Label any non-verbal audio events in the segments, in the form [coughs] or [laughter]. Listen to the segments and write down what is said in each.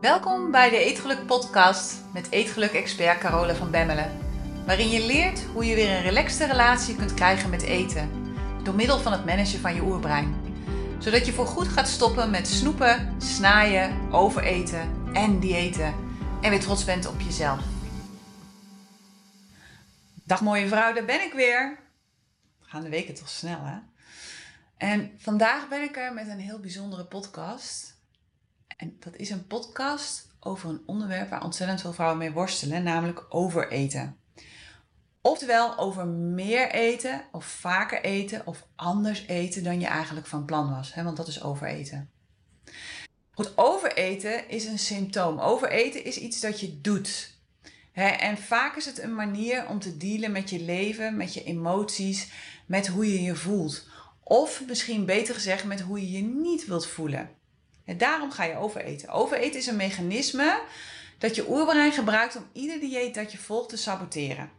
Welkom bij de Eetgeluk podcast met Eetgeluk-expert Carole van Bemmelen. Waarin je leert hoe je weer een relaxte relatie kunt krijgen met eten. Door middel van het managen van je oerbrein. Zodat je voorgoed gaat stoppen met snoepen, snaaien, overeten en diëten. En weer trots bent op jezelf. Dag mooie vrouw, daar ben ik weer. Gaan de weken toch snel hè? En vandaag ben ik er met een heel bijzondere podcast. En dat is een podcast over een onderwerp waar ontzettend veel vrouwen mee worstelen, namelijk overeten. Oftewel over meer eten of vaker eten of anders eten dan je eigenlijk van plan was. Hè? Want dat is overeten. Goed, overeten is een symptoom. Overeten is iets dat je doet. Hè? En vaak is het een manier om te dealen met je leven, met je emoties, met hoe je je voelt. Of misschien beter gezegd met hoe je je niet wilt voelen. En daarom ga je overeten. Overeten is een mechanisme dat je oerbrein gebruikt om ieder dieet dat je volgt te saboteren.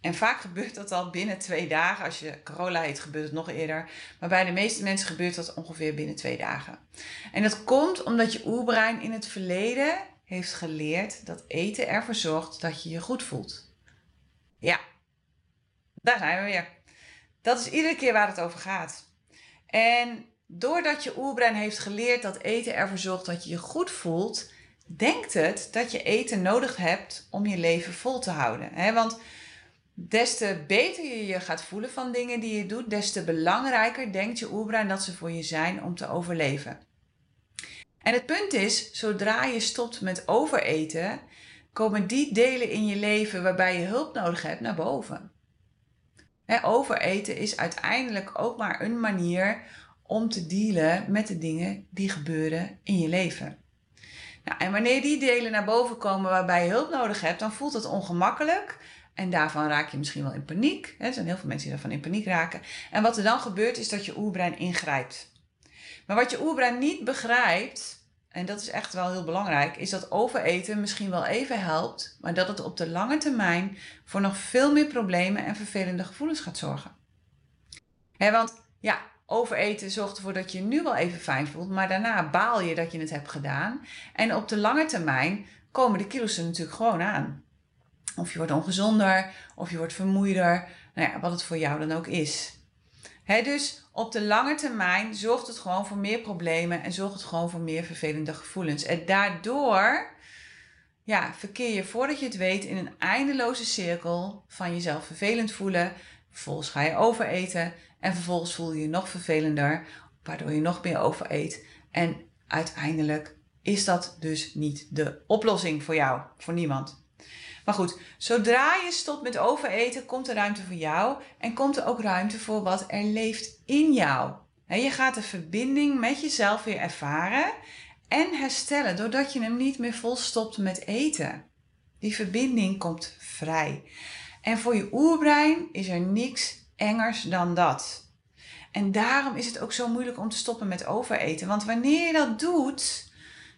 En vaak gebeurt dat al binnen twee dagen. Als je corona heet, gebeurt het nog eerder. Maar bij de meeste mensen gebeurt dat ongeveer binnen twee dagen. En dat komt omdat je oerbrein in het verleden heeft geleerd dat eten ervoor zorgt dat je je goed voelt. Ja, daar zijn we weer. Dat is iedere keer waar het over gaat. En doordat je oerbrein heeft geleerd dat eten ervoor zorgt dat je je goed voelt, denkt het dat je eten nodig hebt om je leven vol te houden. Want des te beter je je gaat voelen van dingen die je doet, des te belangrijker denkt je oerbrein dat ze voor je zijn om te overleven. En het punt is, zodra je stopt met overeten, komen die delen in je leven waarbij je hulp nodig hebt naar boven. overeten is uiteindelijk ook maar een manier om te dealen met de dingen die gebeuren in je leven. Nou, en wanneer die delen naar boven komen waarbij je hulp nodig hebt, dan voelt het ongemakkelijk. En daarvan raak je misschien wel in paniek. Er zijn heel veel mensen die daarvan in paniek raken. En wat er dan gebeurt, is dat je oerbrein ingrijpt. Maar wat je oerbrein niet begrijpt, en dat is echt wel heel belangrijk, is dat overeten misschien wel even helpt, maar dat het op de lange termijn voor nog veel meer problemen en vervelende gevoelens gaat zorgen. want ja, overeten zorgt ervoor dat je je nu wel even fijn voelt, maar daarna baal je dat je het hebt gedaan. En op de lange termijn komen de kilo's er natuurlijk gewoon aan. Of je wordt ongezonder, of je wordt vermoeider, nou ja, wat het voor jou dan ook is. dus op de lange termijn zorgt het gewoon voor meer problemen en zorgt het gewoon voor meer vervelende gevoelens. En daardoor ja, verkeer je voordat je het weet in een eindeloze cirkel van jezelf vervelend voelen. Vervolgens ga je overeten en vervolgens voel je je nog vervelender, waardoor je nog meer overeet. En uiteindelijk is dat dus niet de oplossing voor jou, voor niemand. Maar goed, zodra je stopt met overeten, komt er ruimte voor jou en komt er ook ruimte voor wat er leeft in jou. je gaat de verbinding met jezelf weer ervaren en herstellen doordat je hem niet meer volstopt met eten. Die verbinding komt vrij. En voor je oerbrein is er niks engers dan dat. En daarom is het ook zo moeilijk om te stoppen met overeten. Want wanneer je dat doet,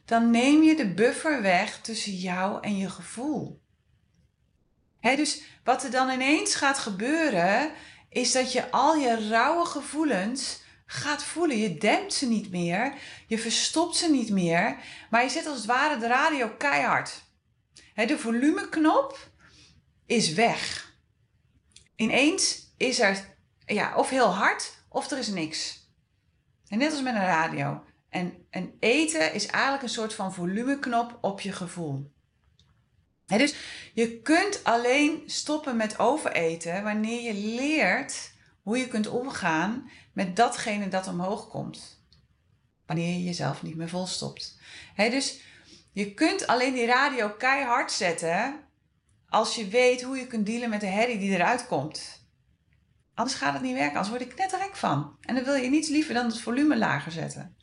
dan neem je de buffer weg tussen jou en je gevoel. dus wat er dan ineens gaat gebeuren, is dat je al je rauwe gevoelens gaat voelen. Je dempt ze niet meer, je verstopt ze niet meer, maar je zet als het ware de radio keihard. de volumeknop is weg. Ineens is er ja, of heel hard of er is niks. En net als met een radio. En, en eten is eigenlijk een soort van volumeknop op je gevoel. dus je kunt alleen stoppen met overeten wanneer je leert hoe je kunt omgaan met datgene dat omhoog komt. Wanneer je jezelf niet meer volstopt. He, dus je kunt alleen die radio keihard zetten als je weet hoe je kunt dealen met de herrie die eruit komt. Anders gaat het niet werken, anders word ik knetterrek van. En dan wil je niets liever dan het volume lager zetten.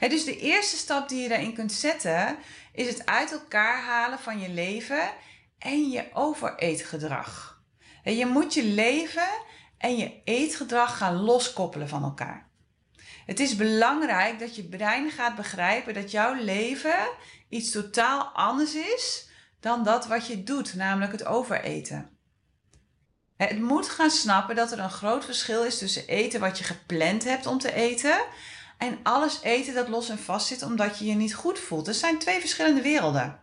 dus de eerste stap die je daarin kunt zetten, is het uit elkaar halen van je leven en je overeetgedrag. je moet je leven en je eetgedrag gaan loskoppelen van elkaar. Het is belangrijk dat je brein gaat begrijpen dat jouw leven iets totaal anders is dan dat wat je doet, namelijk het overeten. Het moet gaan snappen dat er een groot verschil is tussen eten wat je gepland hebt om te eten en alles eten dat los en vast zit omdat je je niet goed voelt. Dat zijn twee verschillende werelden.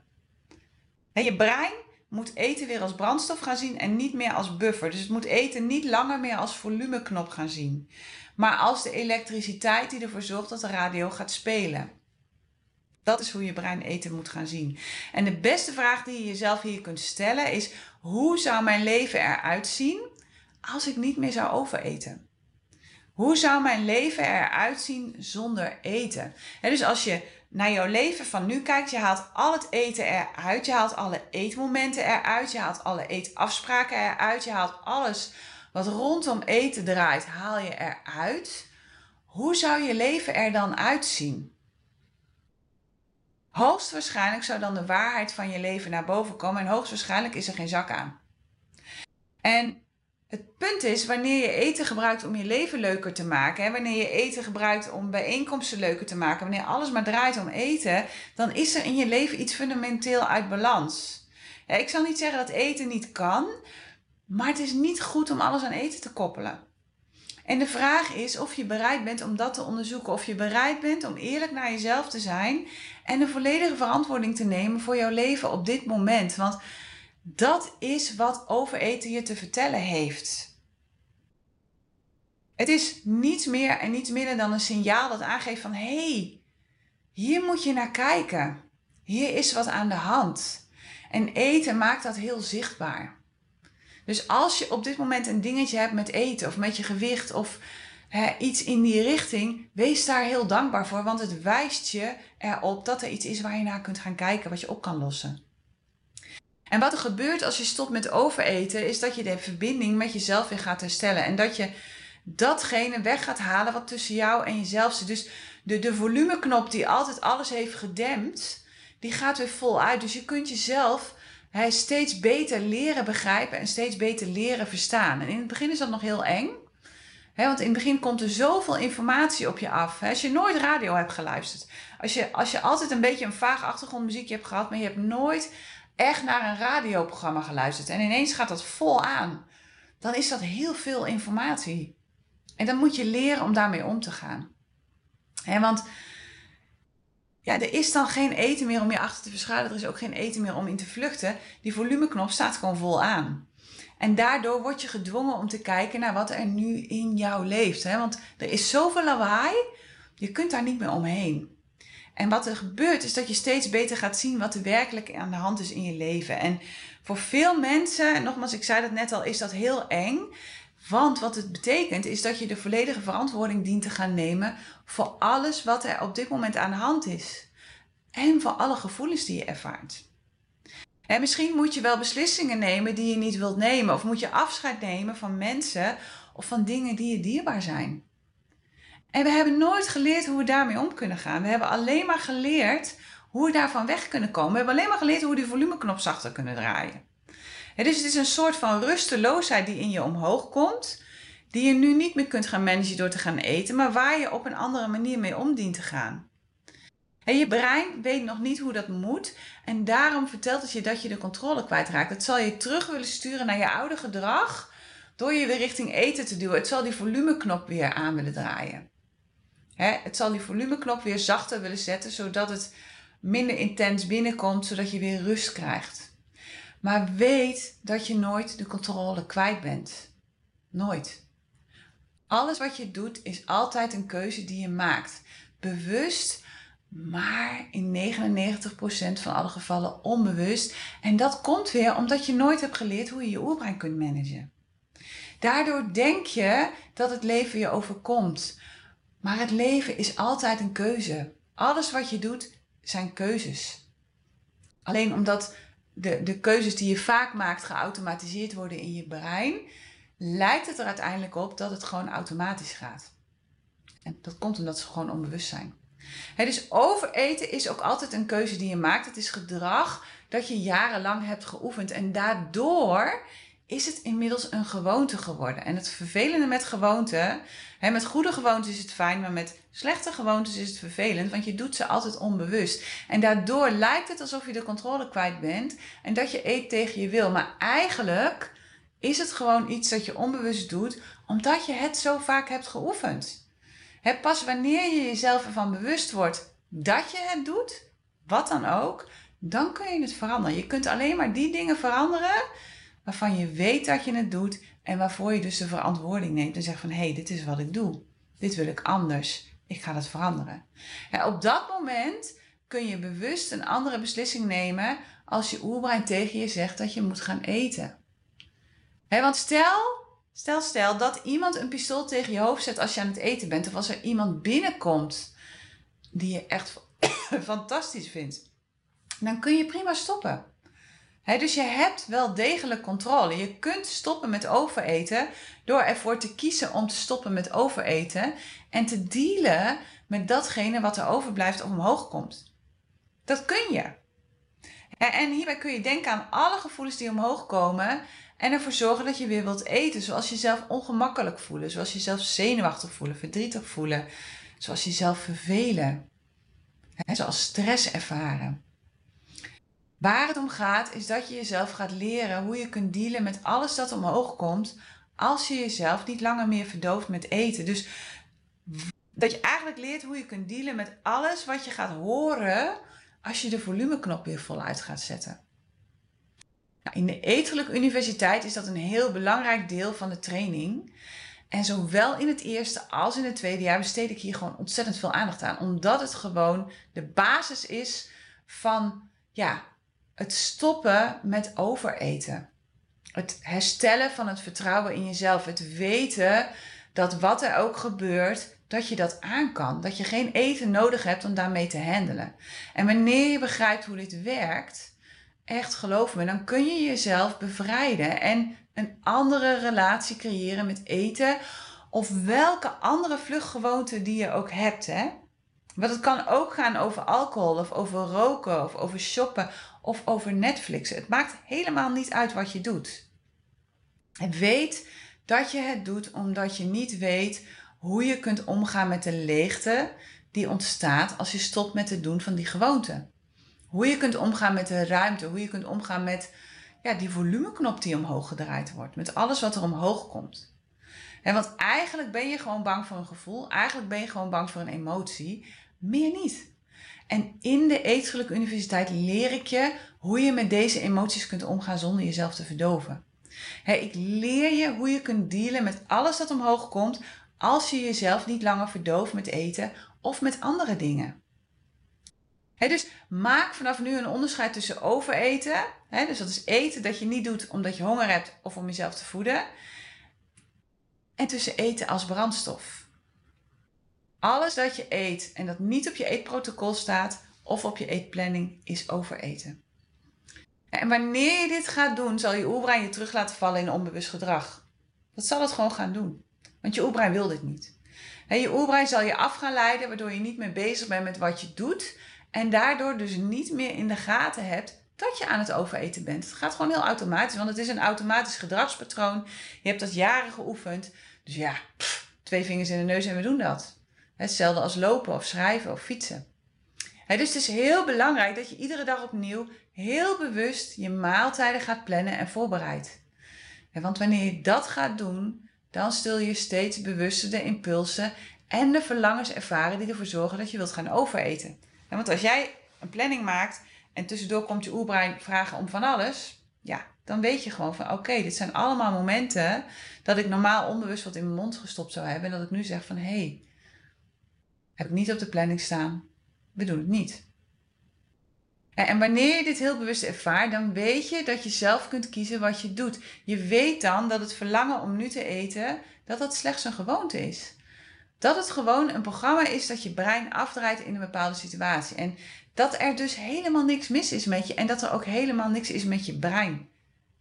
je brein moet eten weer als brandstof gaan zien en niet meer als buffer. Dus het moet eten niet langer meer als volumeknop gaan zien, maar als de elektriciteit die ervoor zorgt dat de radio gaat spelen. Dat is hoe je brein eten moet gaan zien. En de beste vraag die je jezelf hier kunt stellen is: hoe zou mijn leven eruit zien als ik niet meer zou overeten? Hoe zou mijn leven eruit zien zonder eten? dus als je naar jouw leven van nu kijkt, je haalt al het eten eruit, je haalt alle eetmomenten eruit, je haalt alle eetafspraken eruit, je haalt alles wat rondom eten draait, haal je eruit. Hoe zou je leven er dan uitzien? Hoogstwaarschijnlijk zou dan de waarheid van je leven naar boven komen en hoogstwaarschijnlijk is er geen zak aan. En het punt is, wanneer je eten gebruikt om je leven leuker te maken, hè, wanneer je eten gebruikt om bijeenkomsten leuker te maken, wanneer alles maar draait om eten, dan is er in je leven iets fundamenteel uit balans. ik zal niet zeggen dat eten niet kan, maar het is niet goed om alles aan eten te koppelen. En de vraag is of je bereid bent om dat te onderzoeken, of je bereid bent om eerlijk naar jezelf te zijn en de volledige verantwoording te nemen voor jouw leven op dit moment. Want dat is wat overeten je te vertellen heeft. Het is niets meer en niets minder dan een signaal dat aangeeft van hé, hey, hier moet je naar kijken. Hier is wat aan de hand. En eten maakt dat heel zichtbaar. Dus als je op dit moment een dingetje hebt met eten of met je gewicht of hè, iets in die richting, wees daar heel dankbaar voor, want het wijst je erop dat er iets is waar je naar kunt gaan kijken, wat je op kan lossen. En wat er gebeurt als je stopt met overeten, is dat je de verbinding met jezelf weer gaat herstellen. En dat je datgene weg gaat halen wat tussen jou en jezelf zit. Dus de, de volumeknop die altijd alles heeft gedempt, die gaat weer vol uit. Dus je kunt jezelf hij steeds beter leren begrijpen en steeds beter leren verstaan. En in het begin is dat nog heel eng. want in het begin komt er zoveel informatie op je af. als je nooit radio hebt geluisterd. Als je, als je altijd een beetje een vaag achtergrondmuziekje hebt gehad, maar je hebt nooit echt naar een radioprogramma geluisterd en ineens gaat dat vol aan, dan is dat heel veel informatie. En dan moet je leren om daarmee om te gaan. want ja, er is dan geen eten meer om je achter te verschuilen. Er is ook geen eten meer om in te vluchten. Die volumeknop staat gewoon vol aan. En daardoor word je gedwongen om te kijken naar wat er nu in jou leeft. Hè? Want er is zoveel lawaai, je kunt daar niet meer omheen. En wat er gebeurt is dat je steeds beter gaat zien wat er werkelijk aan de hand is in je leven. En voor veel mensen, nogmaals, ik zei dat net al, is dat heel eng. Want wat het betekent is dat je de volledige verantwoording dient te gaan nemen voor alles wat er op dit moment aan de hand is. En voor alle gevoelens die je ervaart. En misschien moet je wel beslissingen nemen die je niet wilt nemen. Of moet je afscheid nemen van mensen of van dingen die je dierbaar zijn. En we hebben nooit geleerd hoe we daarmee om kunnen gaan. We hebben alleen maar geleerd hoe we daarvan weg kunnen komen. We hebben alleen maar geleerd hoe we die volumeknop zachter kunnen draaien. Dus het is een soort van rusteloosheid die in je omhoog komt, die je nu niet meer kunt gaan managen door te gaan eten, maar waar je op een andere manier mee om dient te gaan. En je brein weet nog niet hoe dat moet en daarom vertelt het je dat je de controle kwijtraakt. Het zal je terug willen sturen naar je oude gedrag door je weer richting eten te duwen. Het zal die volumeknop weer aan willen draaien. het zal die volumeknop weer zachter willen zetten, zodat het minder intens binnenkomt, zodat je weer rust krijgt. Maar weet dat je nooit de controle kwijt bent. Nooit. Alles wat je doet is altijd een keuze die je maakt. Bewust, maar in 99% van alle gevallen onbewust. En dat komt weer omdat je nooit hebt geleerd hoe je je oerbrein kunt managen. Daardoor denk je dat het leven je overkomt. Maar het leven is altijd een keuze. Alles wat je doet zijn keuzes. Alleen omdat de, de keuzes die je vaak maakt geautomatiseerd worden in je brein, lijkt het er uiteindelijk op dat het gewoon automatisch gaat. En dat komt omdat ze gewoon onbewust zijn. dus overeten is ook altijd een keuze die je maakt. Het is gedrag dat je jarenlang hebt geoefend. En daardoor is het inmiddels een gewoonte geworden. En het vervelende met gewoonten, hè, met goede gewoontes is het fijn, maar met slechte gewoontes is het vervelend, want je doet ze altijd onbewust. En daardoor lijkt het alsof je de controle kwijt bent en dat je eet tegen je wil. Maar eigenlijk is het gewoon iets dat je onbewust doet, omdat je het zo vaak hebt geoefend. pas wanneer je jezelf ervan bewust wordt dat je het doet, wat dan ook, dan kun je het veranderen. Je kunt alleen maar die dingen veranderen waarvan je weet dat je het doet en waarvoor je dus de verantwoording neemt en zegt van hé, hey, dit is wat ik doe. Dit wil ik anders. Ik ga dat veranderen. Op dat moment kun je bewust een andere beslissing nemen als je oerbrein tegen je zegt dat je moet gaan eten. want stel, stel, stel dat iemand een pistool tegen je hoofd zet als je aan het eten bent, of als er iemand binnenkomt die je echt [coughs] fantastisch vindt, dan kun je prima stoppen. Dus je hebt wel degelijk controle. Je kunt stoppen met overeten door ervoor te kiezen om te stoppen met overeten en te dealen met datgene wat er overblijft of omhoog komt. Dat kun je. En hierbij kun je denken aan alle gevoelens die omhoog komen en ervoor zorgen dat je weer wilt eten, zoals jezelf ongemakkelijk voelen, zoals jezelf zenuwachtig voelen, verdrietig voelen, zoals jezelf vervelen, zoals stress ervaren. Waar het om gaat is dat je jezelf gaat leren hoe je kunt dealen met alles dat omhoog komt als je jezelf niet langer meer verdooft met eten. Dus dat je eigenlijk leert hoe je kunt dealen met alles wat je gaat horen als je de volumeknop weer voluit gaat zetten. Nou, in de Eterlijke Universiteit is dat een heel belangrijk deel van de training. En zowel in het eerste als in het tweede jaar besteed ik hier gewoon ontzettend veel aandacht aan. Omdat het gewoon de basis is van ja, het stoppen met overeten. Het herstellen van het vertrouwen in jezelf. Het weten dat wat er ook gebeurt, dat je dat aan kan. Dat je geen eten nodig hebt om daarmee te handelen. En wanneer je begrijpt hoe dit werkt, echt geloof me, dan kun je jezelf bevrijden en een andere relatie creëren met eten. Of welke andere vluchtgewoonte die je ook hebt. Hè? Want het kan ook gaan over alcohol of over roken of over shoppen of over Netflix. Het maakt helemaal niet uit wat je doet. En weet dat je het doet omdat je niet weet hoe je kunt omgaan met de leegte die ontstaat als je stopt met het doen van die gewoonte. Hoe je kunt omgaan met de ruimte, hoe je kunt omgaan met ja, die volumeknop die omhoog gedraaid wordt, met alles wat er omhoog komt. En want eigenlijk ben je gewoon bang voor een gevoel, eigenlijk ben je gewoon bang voor een emotie, meer niet. En in de Eetgelijk Universiteit leer ik je hoe je met deze emoties kunt omgaan zonder jezelf te verdoven. ik leer je hoe je kunt dealen met alles dat omhoog komt als je jezelf niet langer verdooft met eten of met andere dingen. dus maak vanaf nu een onderscheid tussen overeten. dus dat is eten dat je niet doet omdat je honger hebt of om jezelf te voeden. En tussen eten als brandstof. Alles dat je eet en dat niet op je eetprotocol staat of op je eetplanning is overeten. En wanneer je dit gaat doen, zal je oerbrein je terug laten vallen in onbewust gedrag. Dat zal het gewoon gaan doen. Want je oerbrein wil dit niet. En je oerbrein zal je af gaan leiden, waardoor je niet meer bezig bent met wat je doet. En daardoor dus niet meer in de gaten hebt dat je aan het overeten bent. Het gaat gewoon heel automatisch, want het is een automatisch gedragspatroon. Je hebt dat jaren geoefend. Dus ja, twee vingers in de neus en we doen dat. Hetzelfde als lopen of schrijven of fietsen. dus het is heel belangrijk dat je iedere dag opnieuw heel bewust je maaltijden gaat plannen en voorbereidt. Want wanneer je dat gaat doen, dan stil je steeds bewuster de impulsen en de verlangens ervaren die ervoor zorgen dat je wilt gaan overeten. Want als jij een planning maakt en tussendoor komt je oerbrein vragen om van alles, ja, dan weet je gewoon van oké, dit zijn allemaal momenten dat ik normaal onbewust wat in mijn mond gestopt zou hebben en dat ik nu zeg van hé, hey, heb ik niet op de planning staan. We doen het niet. En wanneer je dit heel bewust ervaart, dan weet je dat je zelf kunt kiezen wat je doet. Je weet dan dat het verlangen om nu te eten, dat dat slechts een gewoonte is. Dat het gewoon een programma is dat je brein afdraait in een bepaalde situatie. En dat er dus helemaal niks mis is met je en dat er ook helemaal niks is met je brein.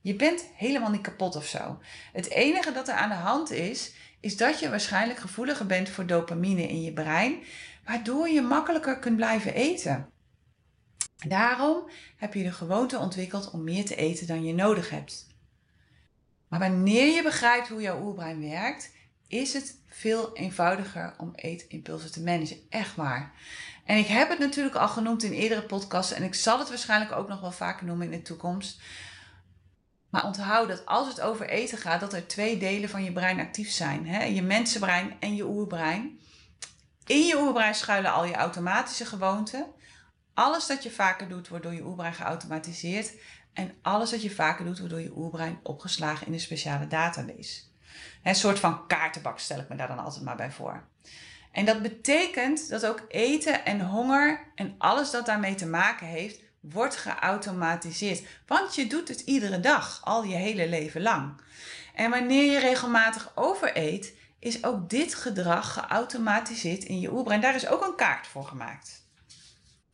Je bent helemaal niet kapot of zo. Het enige dat er aan de hand is, is dat je waarschijnlijk gevoeliger bent voor dopamine in je brein, waardoor je makkelijker kunt blijven eten. Daarom heb je de gewoonte ontwikkeld om meer te eten dan je nodig hebt. Maar wanneer je begrijpt hoe jouw oerbrein werkt, is het veel eenvoudiger om eetimpulsen te managen. Echt waar. En ik heb het natuurlijk al genoemd in eerdere podcasts en ik zal het waarschijnlijk ook nog wel vaker noemen in de toekomst. Maar onthoud dat als het over eten gaat, dat er twee delen van je brein actief zijn. Hè? Je mensenbrein en je oerbrein. In je oerbrein schuilen al je automatische gewoonten. Alles dat je vaker doet, wordt door je oerbrein geautomatiseerd. En alles wat je vaker doet, wordt door je oerbrein opgeslagen in een speciale database. Een soort van kaartenbak stel ik me daar dan altijd maar bij voor. En dat betekent dat ook eten en honger en alles dat daarmee te maken heeft, wordt geautomatiseerd. Want je doet het iedere dag, al je hele leven lang. En wanneer je regelmatig overeet, is ook dit gedrag geautomatiseerd in je oerbrein. Daar is ook een kaart voor gemaakt.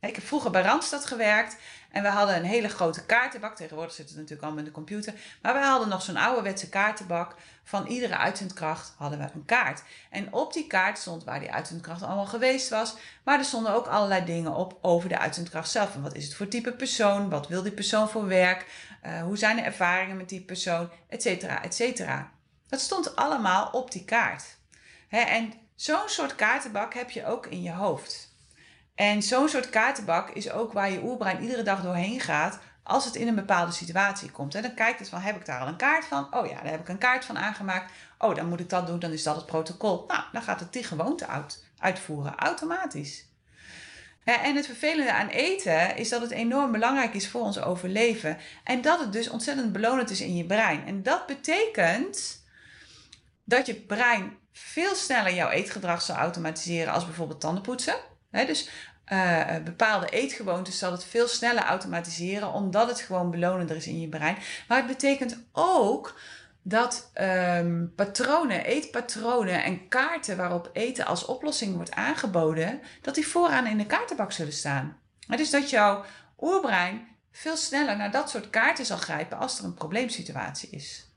Ik heb vroeger bij Randstad gewerkt en we hadden een hele grote kaartenbak. Tegenwoordig zit het natuurlijk allemaal in de computer. Maar we hadden nog zo'n ouderwetse kaartenbak. Van iedere uitzendkracht hadden we een kaart. En op die kaart stond waar die uitzendkracht allemaal geweest was. Maar er stonden ook allerlei dingen op over de uitzendkracht zelf. En wat is het voor type persoon? Wat wil die persoon voor werk? Uh, hoe zijn de ervaringen met die persoon? Etcetera, etcetera. Dat stond allemaal op die kaart. en zo'n soort kaartenbak heb je ook in je hoofd. En zo'n soort kaartenbak is ook waar je oerbrein iedere dag doorheen gaat als het in een bepaalde situatie komt. En dan kijkt het van, heb ik daar al een kaart van? Oh ja, daar heb ik een kaart van aangemaakt. Oh, dan moet ik dat doen, dan is dat het protocol. Nou, dan gaat het die gewoonte uit, uitvoeren, automatisch. en het vervelende aan eten is dat het enorm belangrijk is voor ons overleven. En dat het dus ontzettend belonend is in je brein. En dat betekent dat je brein veel sneller jouw eetgedrag zal automatiseren als bijvoorbeeld tandenpoetsen. Dus uh, bepaalde eetgewoontes zal het veel sneller automatiseren, omdat het gewoon belonender is in je brein. Maar het betekent ook dat um, patronen, eetpatronen en kaarten waarop eten als oplossing wordt aangeboden, dat die vooraan in de kaartenbak zullen staan. Dus dat jouw oerbrein veel sneller naar dat soort kaarten zal grijpen als er een probleemsituatie is.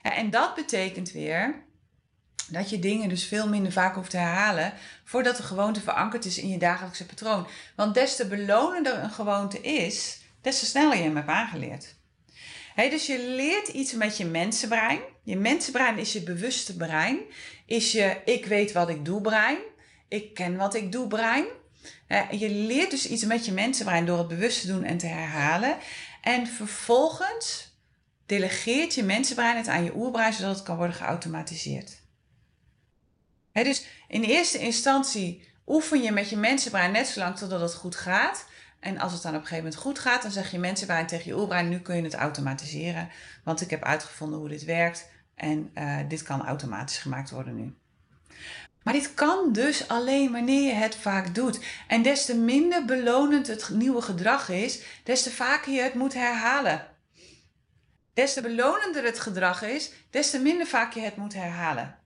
En dat betekent weer dat je dingen dus veel minder vaak hoeft te herhalen voordat de gewoonte verankerd is in je dagelijkse patroon. Want des te belonender een gewoonte is, des te sneller je hem hebt aangeleerd. dus je leert iets met je mensenbrein. Je mensenbrein is je bewuste brein. Is je ik weet wat ik doe brein. Ik ken wat ik doe brein. je leert dus iets met je mensenbrein door het bewust te doen en te herhalen. En vervolgens delegeert je mensenbrein het aan je oerbrein zodat het kan worden geautomatiseerd dus in eerste instantie oefen je met je mensenbrein net zolang totdat het goed gaat. En als het dan op een gegeven moment goed gaat, dan zeg je mensenbrein tegen je oerbrein, nu kun je het automatiseren. Want ik heb uitgevonden hoe dit werkt en uh, dit kan automatisch gemaakt worden nu. Maar dit kan dus alleen wanneer je het vaak doet. En des te minder belonend het nieuwe gedrag is, des te vaker je het moet herhalen. Des te belonender het gedrag is, des te minder vaak je het moet herhalen.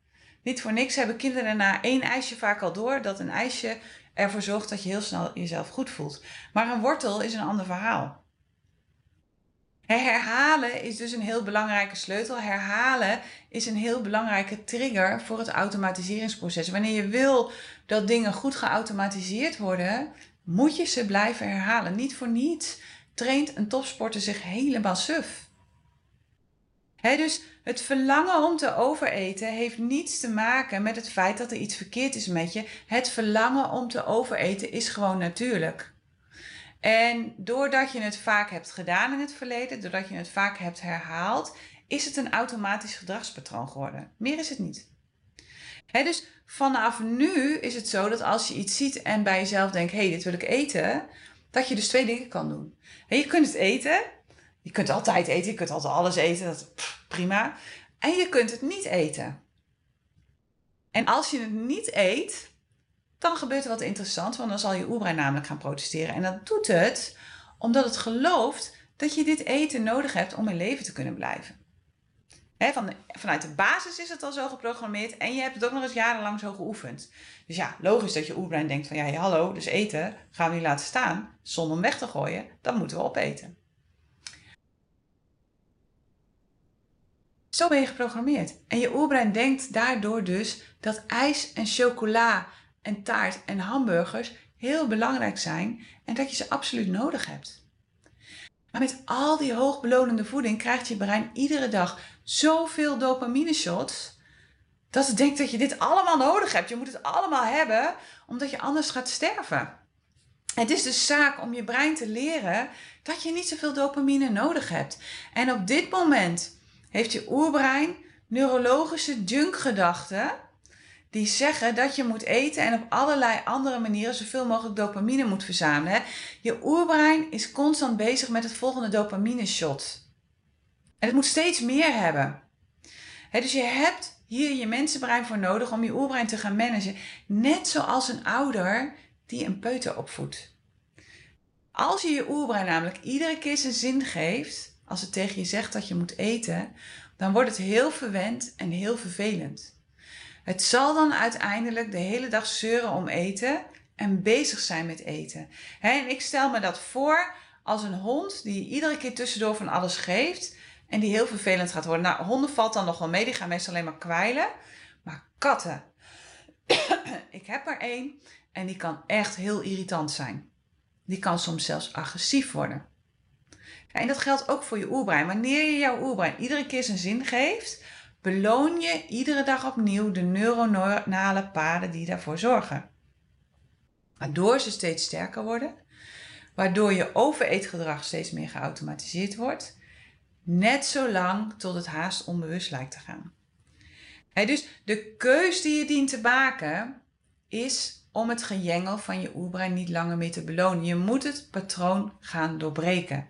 Niet voor niks hebben kinderen na één ijsje vaak al door dat een ijsje ervoor zorgt dat je heel snel jezelf goed voelt. Maar een wortel is een ander verhaal. Herhalen is dus een heel belangrijke sleutel. Herhalen is een heel belangrijke trigger voor het automatiseringsproces. Wanneer je wil dat dingen goed geautomatiseerd worden, moet je ze blijven herhalen. Niet voor niets traint een topsporter zich helemaal suf dus het verlangen om te overeten heeft niets te maken met het feit dat er iets verkeerd is met je. Het verlangen om te overeten is gewoon natuurlijk. En doordat je het vaak hebt gedaan in het verleden, doordat je het vaak hebt herhaald, is het een automatisch gedragspatroon geworden. Meer is het niet. dus vanaf nu is het zo dat als je iets ziet en bij jezelf denkt: hé, hey, dit wil ik eten, dat je dus twee dingen kan doen. je kunt het eten je kunt altijd eten, je kunt altijd alles eten, dat prima. En je kunt het niet eten. En als je het niet eet, dan gebeurt er wat interessants, want dan zal je oerbrein namelijk gaan protesteren. En dat doet het omdat het gelooft dat je dit eten nodig hebt om in leven te kunnen blijven. van vanuit de basis is het al zo geprogrammeerd en je hebt het ook nog eens jarenlang zo geoefend. Dus ja, logisch dat je oerbrein denkt van ja, hallo, dus eten gaan we niet laten staan zonder hem weg te gooien, dan moeten we opeten. Zo ben je geprogrammeerd. En je oerbrein denkt daardoor dus dat ijs en chocola en taart en hamburgers heel belangrijk zijn en dat je ze absoluut nodig hebt. Maar met al die hoogbelonende voeding krijgt je brein iedere dag zoveel dopamine shots dat het denkt dat je dit allemaal nodig hebt. Je moet het allemaal hebben omdat je anders gaat sterven. Het is dus zaak om je brein te leren dat je niet zoveel dopamine nodig hebt. En op dit moment heeft je oerbrein neurologische junkgedachten die zeggen dat je moet eten en op allerlei andere manieren zoveel mogelijk dopamine moet verzamelen. Je oerbrein is constant bezig met het volgende dopamine shot. En het moet steeds meer hebben. dus je hebt hier je mensenbrein voor nodig om je oerbrein te gaan managen. Net zoals een ouder die een peuter opvoedt. Als je je oerbrein namelijk iedere keer zijn zin geeft, als het tegen je zegt dat je moet eten, dan wordt het heel verwend en heel vervelend. Het zal dan uiteindelijk de hele dag zeuren om eten en bezig zijn met eten. en ik stel me dat voor als een hond die iedere keer tussendoor van alles geeft en die heel vervelend gaat worden. Nou, honden valt dan nog wel mee, die gaan meestal alleen maar kwijlen. Maar katten, [coughs] ik heb er één en die kan echt heel irritant zijn. Die kan soms zelfs agressief worden. En dat geldt ook voor je oerbrein. Wanneer je jouw oerbrein iedere keer zijn zin geeft, beloon je iedere dag opnieuw de neuronale paden die daarvoor zorgen. Waardoor ze steeds sterker worden, waardoor je overeetgedrag steeds meer geautomatiseerd wordt, net zo lang tot het haast onbewust lijkt te gaan. dus de keus die je dient te maken is om het gejengel van je oerbrein niet langer meer te belonen. Je moet het patroon gaan doorbreken.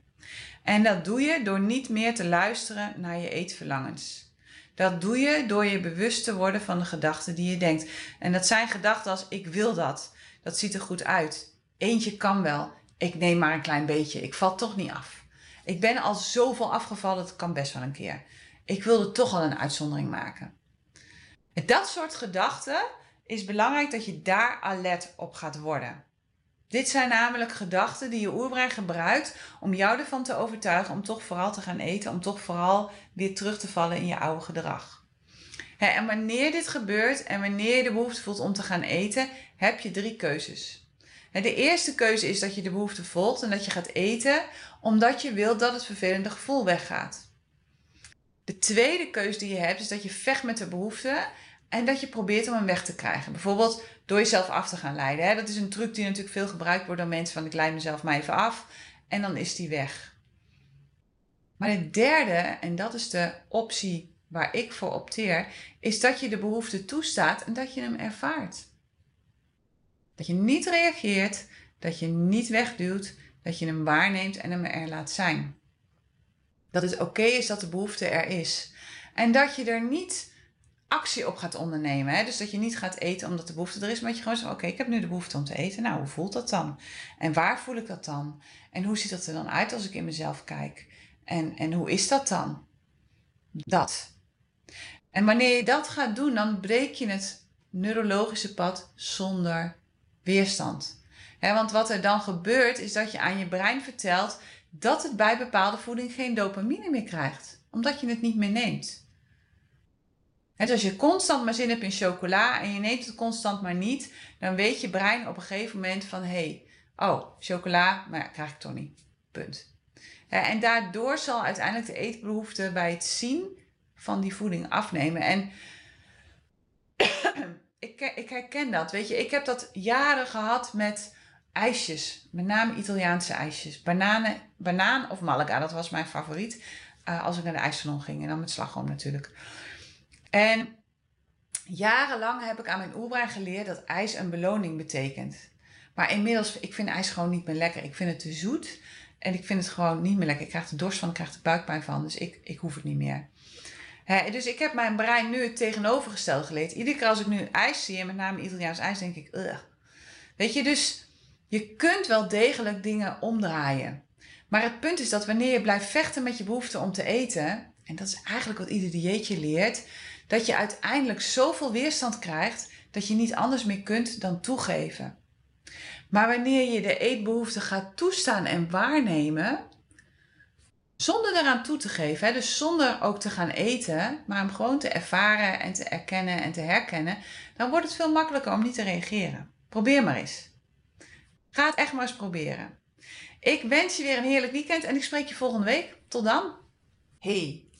En dat doe je door niet meer te luisteren naar je eetverlangens. Dat doe je door je bewust te worden van de gedachten die je denkt. En dat zijn gedachten als ik wil dat. Dat ziet er goed uit. Eentje kan wel. Ik neem maar een klein beetje. Ik val toch niet af. Ik ben al zoveel afgevallen, het kan best wel een keer. Ik wilde toch al een uitzondering maken. Dat soort gedachten is belangrijk dat je daar alert op gaat worden. Dit zijn namelijk gedachten die je oerbrein gebruikt om jou ervan te overtuigen om toch vooral te gaan eten, om toch vooral weer terug te vallen in je oude gedrag. En wanneer dit gebeurt en wanneer je de behoefte voelt om te gaan eten, heb je drie keuzes. De eerste keuze is dat je de behoefte volgt en dat je gaat eten omdat je wilt dat het vervelende gevoel weggaat. De tweede keuze die je hebt is dat je vecht met de behoefte en dat je probeert om hem weg te krijgen. Bijvoorbeeld door jezelf af te gaan leiden. Dat is een truc die natuurlijk veel gebruikt wordt door mensen van ik leid mezelf maar even af en dan is die weg. Maar de derde, en dat is de optie waar ik voor opteer, is dat je de behoefte toestaat en dat je hem ervaart. Dat je niet reageert, dat je niet wegduwt, dat je hem waarneemt en hem er laat zijn. Dat het oké is dat de behoefte er is. En dat je er niet actie op gaat ondernemen. Hè? Dus dat je niet gaat eten omdat de behoefte er is, maar dat je gewoon zegt: Oké, ik heb nu de behoefte om te eten. Nou, hoe voelt dat dan? En waar voel ik dat dan? En hoe ziet dat er dan uit als ik in mezelf kijk? En, en hoe is dat dan? Dat. En wanneer je dat gaat doen, dan breek je het neurologische pad zonder weerstand. want wat er dan gebeurt, is dat je aan je brein vertelt dat het bij bepaalde voeding geen dopamine meer krijgt, omdat je het niet meer neemt. Dus als je constant maar zin hebt in chocola en je neemt het constant maar niet, dan weet je brein op een gegeven moment van hé, hey, oh, chocola, maar ja, krijg ik toch niet. Punt. En daardoor zal uiteindelijk de eetbehoefte bij het zien van die voeding afnemen. En [clears throat] ik, ik herken dat. Weet je, ik heb dat jaren gehad met ijsjes. Met name Italiaanse ijsjes. Bananen, banaan of malaga, dat was mijn favoriet. Uh, als ik naar de ijssalon ging. En dan met slagroom natuurlijk. En jarenlang heb ik aan mijn oerbrein geleerd dat ijs een beloning betekent. Maar inmiddels, ik vind ijs gewoon niet meer lekker. Ik vind het te zoet. En ik vind het gewoon niet meer lekker. Ik krijg er dorst van, ik krijg er buikpijn van. Dus ik, ik hoef het niet meer dus ik heb mijn brein nu het tegenovergestelde geleerd. Iedere keer als ik nu ijs zie, en met name Italiaans ijs, denk ik. Weet je, dus je kunt wel degelijk dingen omdraaien. Maar het punt is dat wanneer je blijft vechten met je behoefte om te eten, en dat is eigenlijk wat ieder dieetje leert, dat je uiteindelijk zoveel weerstand krijgt dat je niet anders meer kunt dan toegeven. Maar wanneer je de eetbehoefte gaat toestaan en waarnemen, zonder eraan toe te geven, dus zonder ook te gaan eten, maar hem gewoon te ervaren en te erkennen en te herkennen, dan wordt het veel makkelijker om niet te reageren. Probeer maar eens. Ga het echt maar eens proberen. Ik wens je weer een heerlijk weekend en ik spreek je volgende week. Tot dan. Hey,